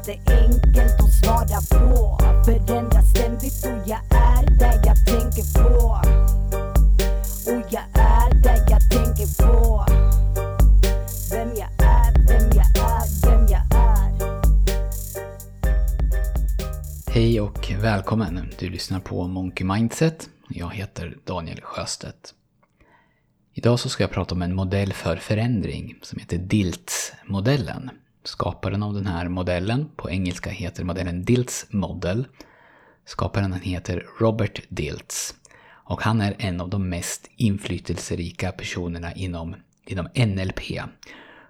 inte enkelt att svara på. Förändras ständigt och jag är där jag tänker på. Och jag är där jag tänker på. Vem jag är, vem jag är, vem jag är. Hej och välkommen! Du lyssnar på Monkey Mindset. Jag heter Daniel Sjöstedt. Idag så ska jag prata om en modell för förändring som heter DILTS-modellen. Skaparen av den här modellen, på engelska heter modellen DILTS Model. Skaparen heter Robert Dilts. Och han är en av de mest inflytelserika personerna inom, inom NLP.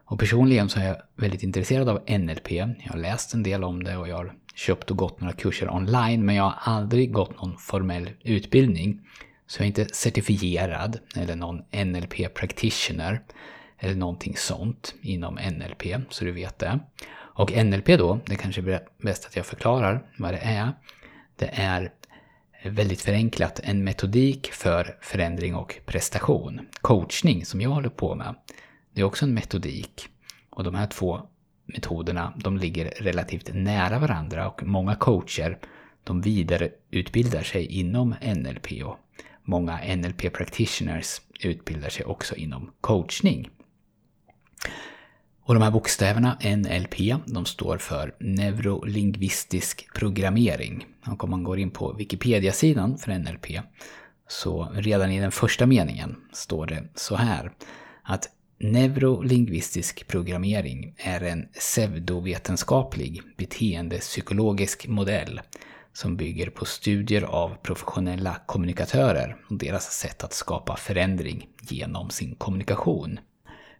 Och personligen så är jag väldigt intresserad av NLP. Jag har läst en del om det och jag har köpt och gått några kurser online men jag har aldrig gått någon formell utbildning. Så jag är inte certifierad eller någon NLP practitioner eller någonting sånt inom NLP, så du vet det. Och NLP då, det kanske är bäst att jag förklarar vad det är. Det är väldigt förenklat en metodik för förändring och prestation. Coachning som jag håller på med, det är också en metodik. Och de här två metoderna, de ligger relativt nära varandra och många coacher, de vidareutbildar sig inom NLP och många NLP practitioners utbildar sig också inom coachning. Och de här bokstäverna, NLP, de står för neurolingvistisk programmering. Och om man går in på Wikipedia-sidan för NLP så redan i den första meningen står det så här att neurolingvistisk programmering är en pseudovetenskaplig beteendepsykologisk modell som bygger på studier av professionella kommunikatörer och deras sätt att skapa förändring genom sin kommunikation.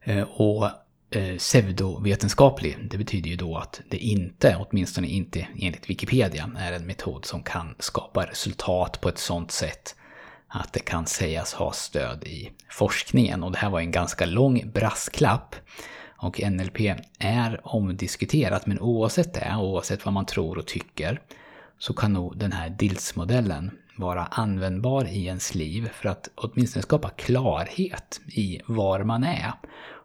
Eh, och eh, pseudovetenskaplig, det betyder ju då att det inte, åtminstone inte enligt Wikipedia, är en metod som kan skapa resultat på ett sådant sätt att det kan sägas ha stöd i forskningen. Och det här var en ganska lång brasklapp. Och NLP är omdiskuterat, men oavsett det, oavsett vad man tror och tycker, så kan nog den här DILS-modellen vara användbar i ens liv för att åtminstone skapa klarhet i var man är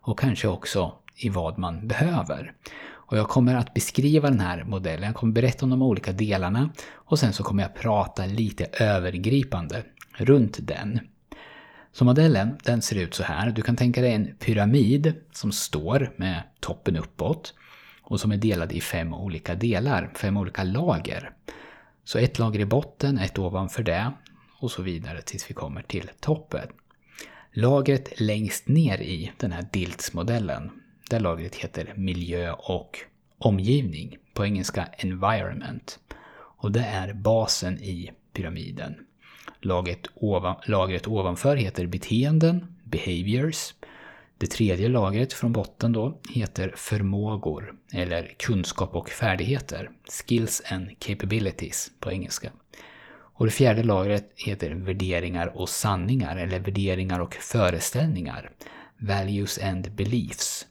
och kanske också i vad man behöver. Och jag kommer att beskriva den här modellen, jag kommer berätta om de olika delarna och sen så kommer jag prata lite övergripande runt den. Så modellen, den ser ut så här. Du kan tänka dig en pyramid som står med toppen uppåt och som är delad i fem olika delar, fem olika lager. Så ett lager i botten, ett ovanför det och så vidare tills vi kommer till toppen. Lagret längst ner i den här DILTS-modellen, där lagret heter miljö och omgivning, på engelska environment. Och det är basen i pyramiden. Lagret, ovan, lagret ovanför heter beteenden, behaviors. Det tredje lagret från botten då heter förmågor, eller kunskap och färdigheter, skills and capabilities på engelska. Och det fjärde lagret heter värderingar och sanningar, eller värderingar och föreställningar, values and beliefs.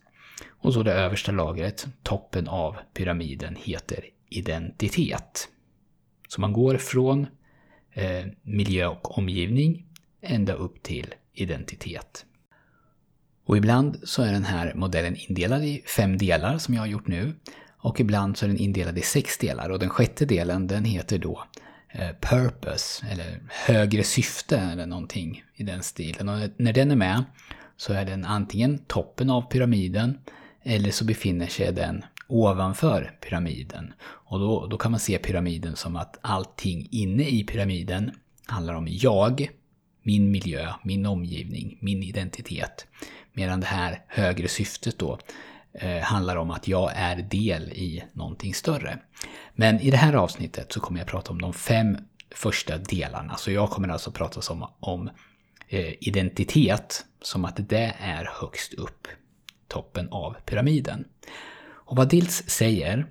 Och så det översta lagret, toppen av pyramiden, heter identitet. Så man går från eh, miljö och omgivning ända upp till identitet. Och ibland så är den här modellen indelad i fem delar som jag har gjort nu. Och ibland så är den indelad i sex delar och den sjätte delen den heter då Eh, purpose eller högre syfte eller någonting i den stilen. Och när den är med så är den antingen toppen av pyramiden eller så befinner sig den ovanför pyramiden. Och då, då kan man se pyramiden som att allting inne i pyramiden handlar om jag, min miljö, min omgivning, min identitet. Medan det här högre syftet då Eh, handlar om att jag är del i någonting större. Men i det här avsnittet så kommer jag prata om de fem första delarna. Så jag kommer alltså prata om, om identitet som att det är högst upp, toppen av pyramiden. Och vad Dills säger,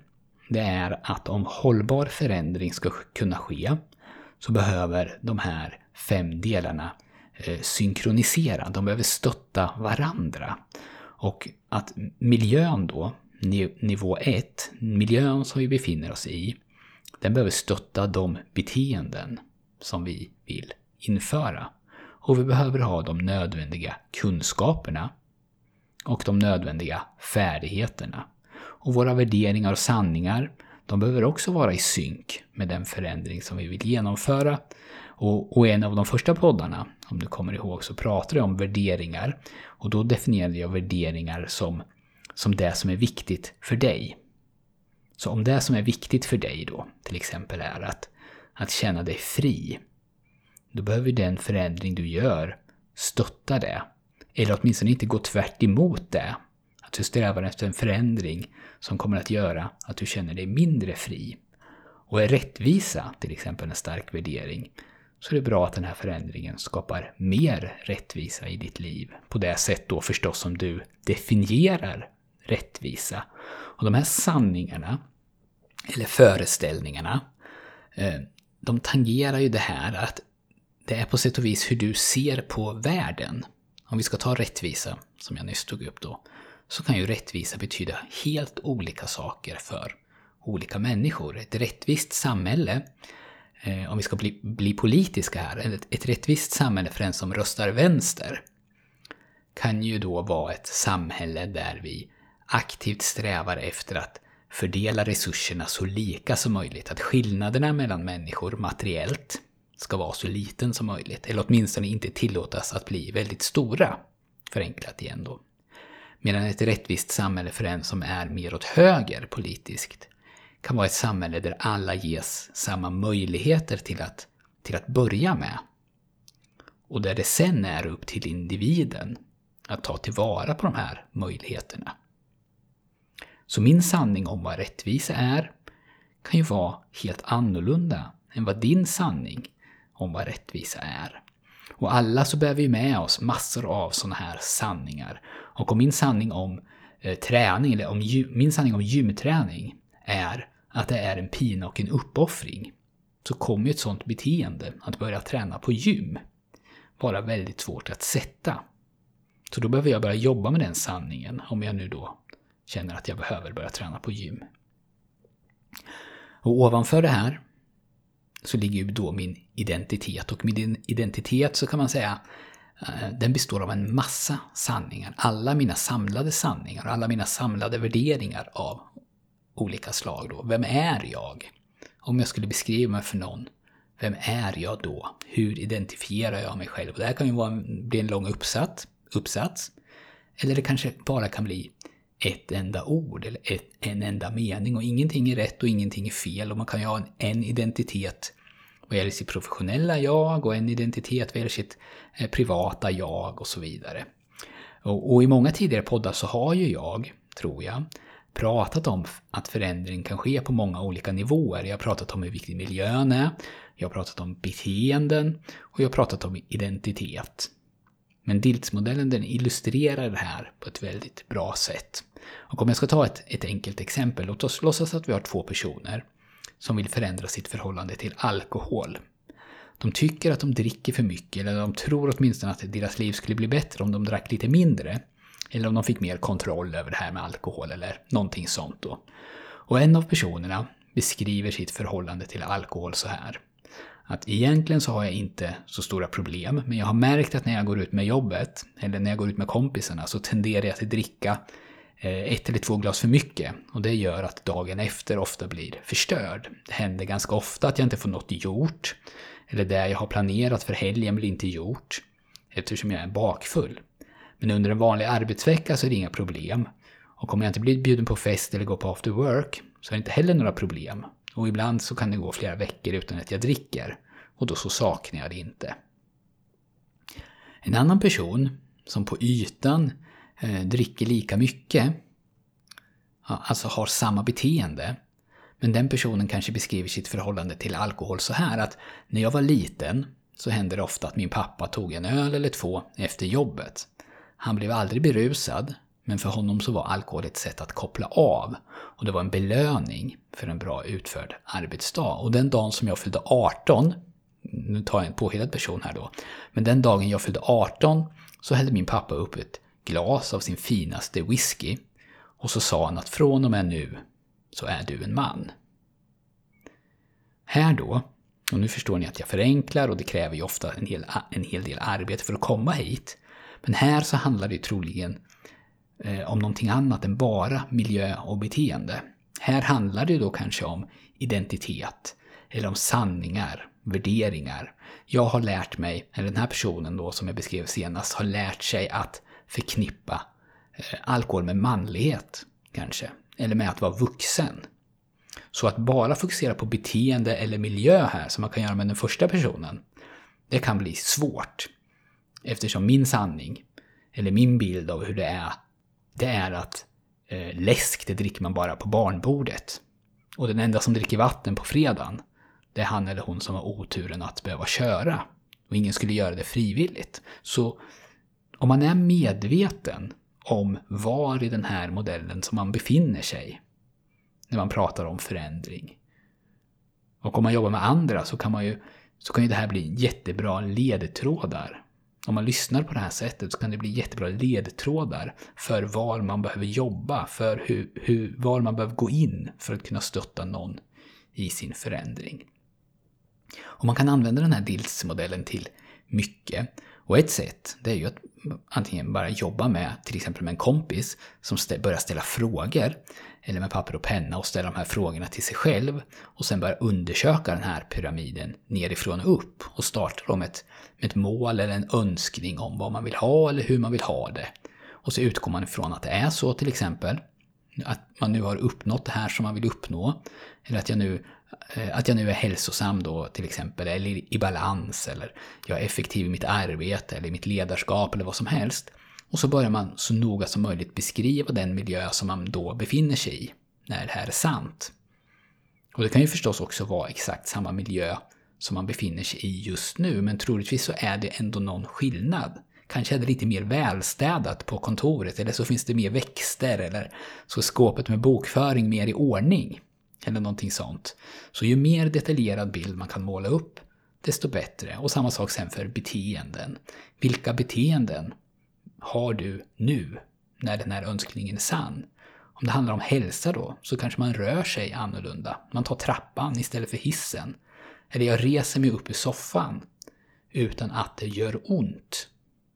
det är att om hållbar förändring ska kunna ske så behöver de här fem delarna eh, synkronisera, de behöver stötta varandra. Och att miljön då, nivå 1, miljön som vi befinner oss i, den behöver stötta de beteenden som vi vill införa. Och vi behöver ha de nödvändiga kunskaperna och de nödvändiga färdigheterna. Och våra värderingar och sanningar, de behöver också vara i synk med den förändring som vi vill genomföra. Och, och en av de första poddarna, om du kommer ihåg, så pratade jag om värderingar. Och då definierade jag värderingar som, som det som är viktigt för dig. Så om det som är viktigt för dig då, till exempel är att, att känna dig fri, då behöver den förändring du gör stötta det. Eller åtminstone inte gå tvärt emot det. Att du strävar efter en förändring som kommer att göra att du känner dig mindre fri. Och är rättvisa till exempel en stark värdering, så är det bra att den här förändringen skapar mer rättvisa i ditt liv. På det sätt då förstås som du definierar rättvisa. Och de här sanningarna, eller föreställningarna, eh, de tangerar ju det här att det är på sätt och vis hur du ser på världen. Om vi ska ta rättvisa, som jag nyss tog upp då, så kan ju rättvisa betyda helt olika saker för olika människor. Ett rättvist samhälle, eh, om vi ska bli, bli politiska här, ett, ett rättvist samhälle för den som röstar vänster, kan ju då vara ett samhälle där vi aktivt strävar efter att fördela resurserna så lika som möjligt. Att skillnaderna mellan människor materiellt ska vara så liten som möjligt. Eller åtminstone inte tillåtas att bli väldigt stora. Förenklat igen då. Medan ett rättvist samhälle för en som är mer åt höger politiskt kan vara ett samhälle där alla ges samma möjligheter till att, till att börja med. Och där det sen är upp till individen att ta tillvara på de här möjligheterna. Så min sanning om vad rättvisa är kan ju vara helt annorlunda än vad din sanning om vad rättvisa är. Och alla så bär vi med oss massor av sådana här sanningar. Och om min sanning om eh, träning, eller om min sanning om gymträning är att det är en pina och en uppoffring, så kommer ju ett sådant beteende, att börja träna på gym, vara väldigt svårt att sätta. Så då behöver jag börja jobba med den sanningen, om jag nu då känner att jag behöver börja träna på gym. Och ovanför det här så ligger ju då min identitet. Och min identitet så kan man säga, eh, den består av en massa sanningar. Alla mina samlade sanningar, alla mina samlade värderingar av olika slag. Då. Vem är jag? Om jag skulle beskriva mig för någon, vem är jag då? Hur identifierar jag mig själv? Och det här kan ju vara, bli en lång uppsats, uppsats. Eller det kanske bara kan bli ett enda ord eller ett, en enda mening och ingenting är rätt och ingenting är fel och man kan ju ha en, en identitet vad gäller sitt professionella jag och en identitet vad gäller sitt eh, privata jag och så vidare. Och, och, i många tidigare poddar så har ju jag, tror jag, pratat om att förändring kan ske på många olika nivåer. Jag har pratat om hur viktig miljön är, jag har pratat om beteenden och jag har pratat om identitet. Men DILTS-modellen den illustrerar det här på ett väldigt bra sätt. Och om jag ska ta ett, ett enkelt exempel, låt oss låtsas att vi har två personer som vill förändra sitt förhållande till alkohol. De tycker att de dricker för mycket, eller de tror åtminstone att deras liv skulle bli bättre om de drack lite mindre. Eller om de fick mer kontroll över det här med alkohol eller någonting sånt då. Och en av personerna beskriver sitt förhållande till alkohol så här. Att egentligen så har jag inte så stora problem, men jag har märkt att när jag går ut med jobbet, eller när jag går ut med kompisarna, så tenderar jag att dricka eh, ett eller två glas för mycket och det gör att dagen efter ofta blir förstörd. Det händer ganska ofta att jag inte får något gjort eller det jag har planerat för helgen blir inte gjort eftersom jag är bakfull. Men under en vanlig arbetsvecka så är det inga problem. Och om jag inte blir bjuden på fest eller går på after work så är det inte heller några problem. Och ibland så kan det gå flera veckor utan att jag dricker. Och då så saknar jag det inte. En annan person som på ytan eh, dricker lika mycket, alltså har samma beteende, men den personen kanske beskriver sitt förhållande till alkohol så här att när jag var liten så hände det ofta att min pappa tog en öl eller två efter jobbet. Han blev aldrig berusad, men för honom så var alkohol ett sätt att koppla av. Och det var en belöning för en bra utförd arbetsdag. Och den dagen som jag fyllde 18, nu tar jag en påhittad person här då, men den dagen jag fyllde 18 så hällde min pappa upp ett glas av sin finaste whisky och så sa han att från och med nu så är du en man. Här då, och nu förstår ni att jag förenklar och det kräver ju ofta en hel, en hel del arbete för att komma hit. Men här så handlar det troligen eh, om någonting annat än bara miljö och beteende. Här handlar det då kanske om identitet, eller om sanningar, värderingar. Jag har lärt mig, eller den här personen då som jag beskrev senast, har lärt sig att förknippa eh, alkohol med manlighet, kanske. Eller med att vara vuxen. Så att bara fokusera på beteende eller miljö här, som man kan göra med den första personen, det kan bli svårt. Eftersom min sanning, eller min bild av hur det är, det är att eh, läsk, det dricker man bara på barnbordet. Och den enda som dricker vatten på fredagen, det är han eller hon som har oturen att behöva köra. Och ingen skulle göra det frivilligt. Så om man är medveten om var i den här modellen som man befinner sig när man pratar om förändring. Och om man jobbar med andra så kan, man ju, så kan ju det här bli jättebra ledtrådar. Om man lyssnar på det här sättet så kan det bli jättebra ledtrådar för var man behöver jobba, för hur, hur, var man behöver gå in för att kunna stötta någon i sin förändring. Och man kan använda den här DILS-modellen till mycket. Och ett sätt, det är ju att antingen bara jobba med, till exempel med en kompis som börjar ställa frågor, eller med papper och penna och ställa de här frågorna till sig själv och sen börja undersöka den här pyramiden nerifrån och upp och starta då med ett, med ett mål eller en önskning om vad man vill ha eller hur man vill ha det. Och så utgår man ifrån att det är så till exempel, att man nu har uppnått det här som man vill uppnå, eller att jag nu eh, att jag nu är hälsosam då till exempel, eller i balans, eller jag är effektiv i mitt arbete, eller i mitt ledarskap, eller vad som helst. Och så börjar man så noga som möjligt beskriva den miljö som man då befinner sig i, när det här är sant. Och det kan ju förstås också vara exakt samma miljö som man befinner sig i just nu, men troligtvis så är det ändå någon skillnad. Kanske är det lite mer välstädat på kontoret, eller så finns det mer växter, eller så är skåpet med bokföring mer i ordning. Eller någonting sånt. Så ju mer detaljerad bild man kan måla upp, desto bättre. Och samma sak sen för beteenden. Vilka beteenden har du nu, när den här önskningen är sann? Om det handlar om hälsa då, så kanske man rör sig annorlunda. Man tar trappan istället för hissen. Eller jag reser mig upp ur soffan utan att det gör ont,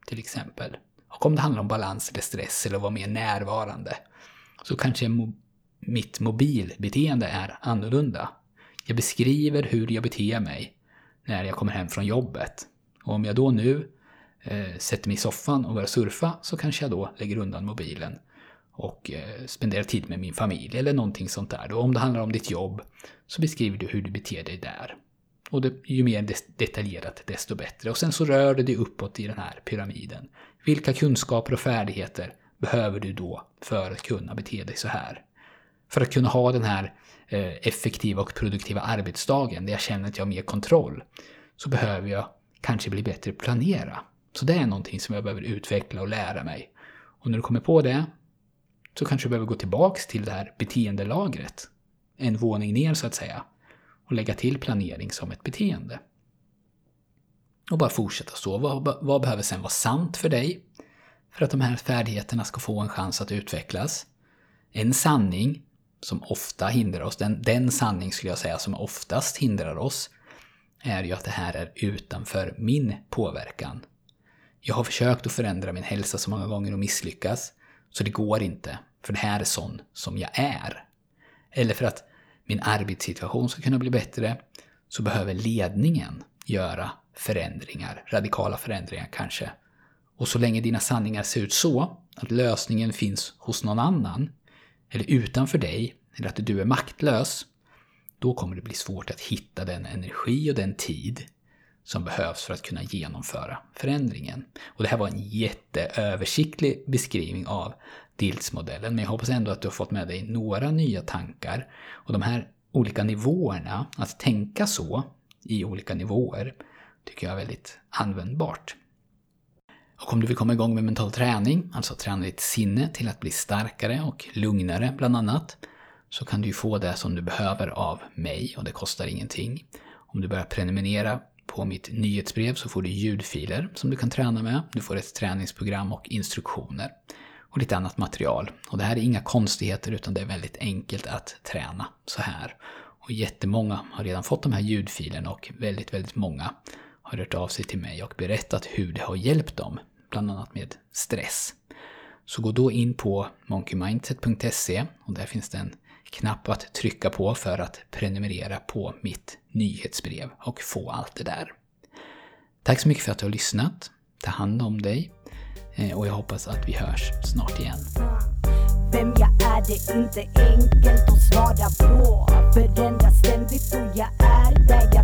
till exempel. Och om det handlar om balans eller stress eller att vara mer närvarande, så kanske mitt mobilbeteende är annorlunda. Jag beskriver hur jag beter mig när jag kommer hem från jobbet. Och om jag då nu eh, sätter mig i soffan och börjar surfa så kanske jag då lägger undan mobilen och eh, spenderar tid med min familj eller någonting sånt där. Och om det handlar om ditt jobb så beskriver du hur du beter dig där. Och det, ju mer detaljerat desto bättre. Och sen så rör du dig uppåt i den här pyramiden. Vilka kunskaper och färdigheter behöver du då för att kunna bete dig så här? För att kunna ha den här eh, effektiva och produktiva arbetsdagen där jag känner att jag har mer kontroll så behöver jag kanske bli bättre på att planera. Så det är någonting som jag behöver utveckla och lära mig. Och när du kommer på det så kanske du behöver gå tillbaks till det här beteendelagret. En våning ner så att säga. Och lägga till planering som ett beteende. Och bara fortsätta så. Vad, vad behöver sen vara sant för dig? För att de här färdigheterna ska få en chans att utvecklas. En sanning som ofta hindrar oss, den, den sanning skulle jag säga som oftast hindrar oss, är ju att det här är utanför min påverkan. Jag har försökt att förändra min hälsa så många gånger och misslyckas, så det går inte, för det här är sån som jag är. Eller för att min arbetssituation ska kunna bli bättre, så behöver ledningen göra förändringar, radikala förändringar kanske. Och så länge dina sanningar ser ut så, att lösningen finns hos någon annan, eller utanför dig, eller att du är maktlös, då kommer det bli svårt att hitta den energi och den tid som behövs för att kunna genomföra förändringen. Och det här var en jätteöversiktlig beskrivning av DILS-modellen, men jag hoppas ändå att du har fått med dig några nya tankar. Och de här olika nivåerna, att tänka så i olika nivåer, tycker jag är väldigt användbart. Och om du vill komma igång med mental träning, alltså träna ditt sinne till att bli starkare och lugnare bland annat, så kan du få det som du behöver av mig och det kostar ingenting. Om du börjar prenumerera på mitt nyhetsbrev så får du ljudfiler som du kan träna med. Du får ett träningsprogram och instruktioner och lite annat material. Och det här är inga konstigheter utan det är väldigt enkelt att träna så här. Och jättemånga har redan fått de här ljudfilerna och väldigt, väldigt många har hört av sig till mig och berättat hur det har hjälpt dem, bland annat med stress. Så gå då in på monkeymindset.se och där finns det en knapp att trycka på för att prenumerera på mitt nyhetsbrev och få allt det där. Tack så mycket för att du har lyssnat. Ta hand om dig eh, och jag hoppas att vi hörs snart igen. Vem jag är det är inte enkelt att svara på Förändras ständigt och jag är där jag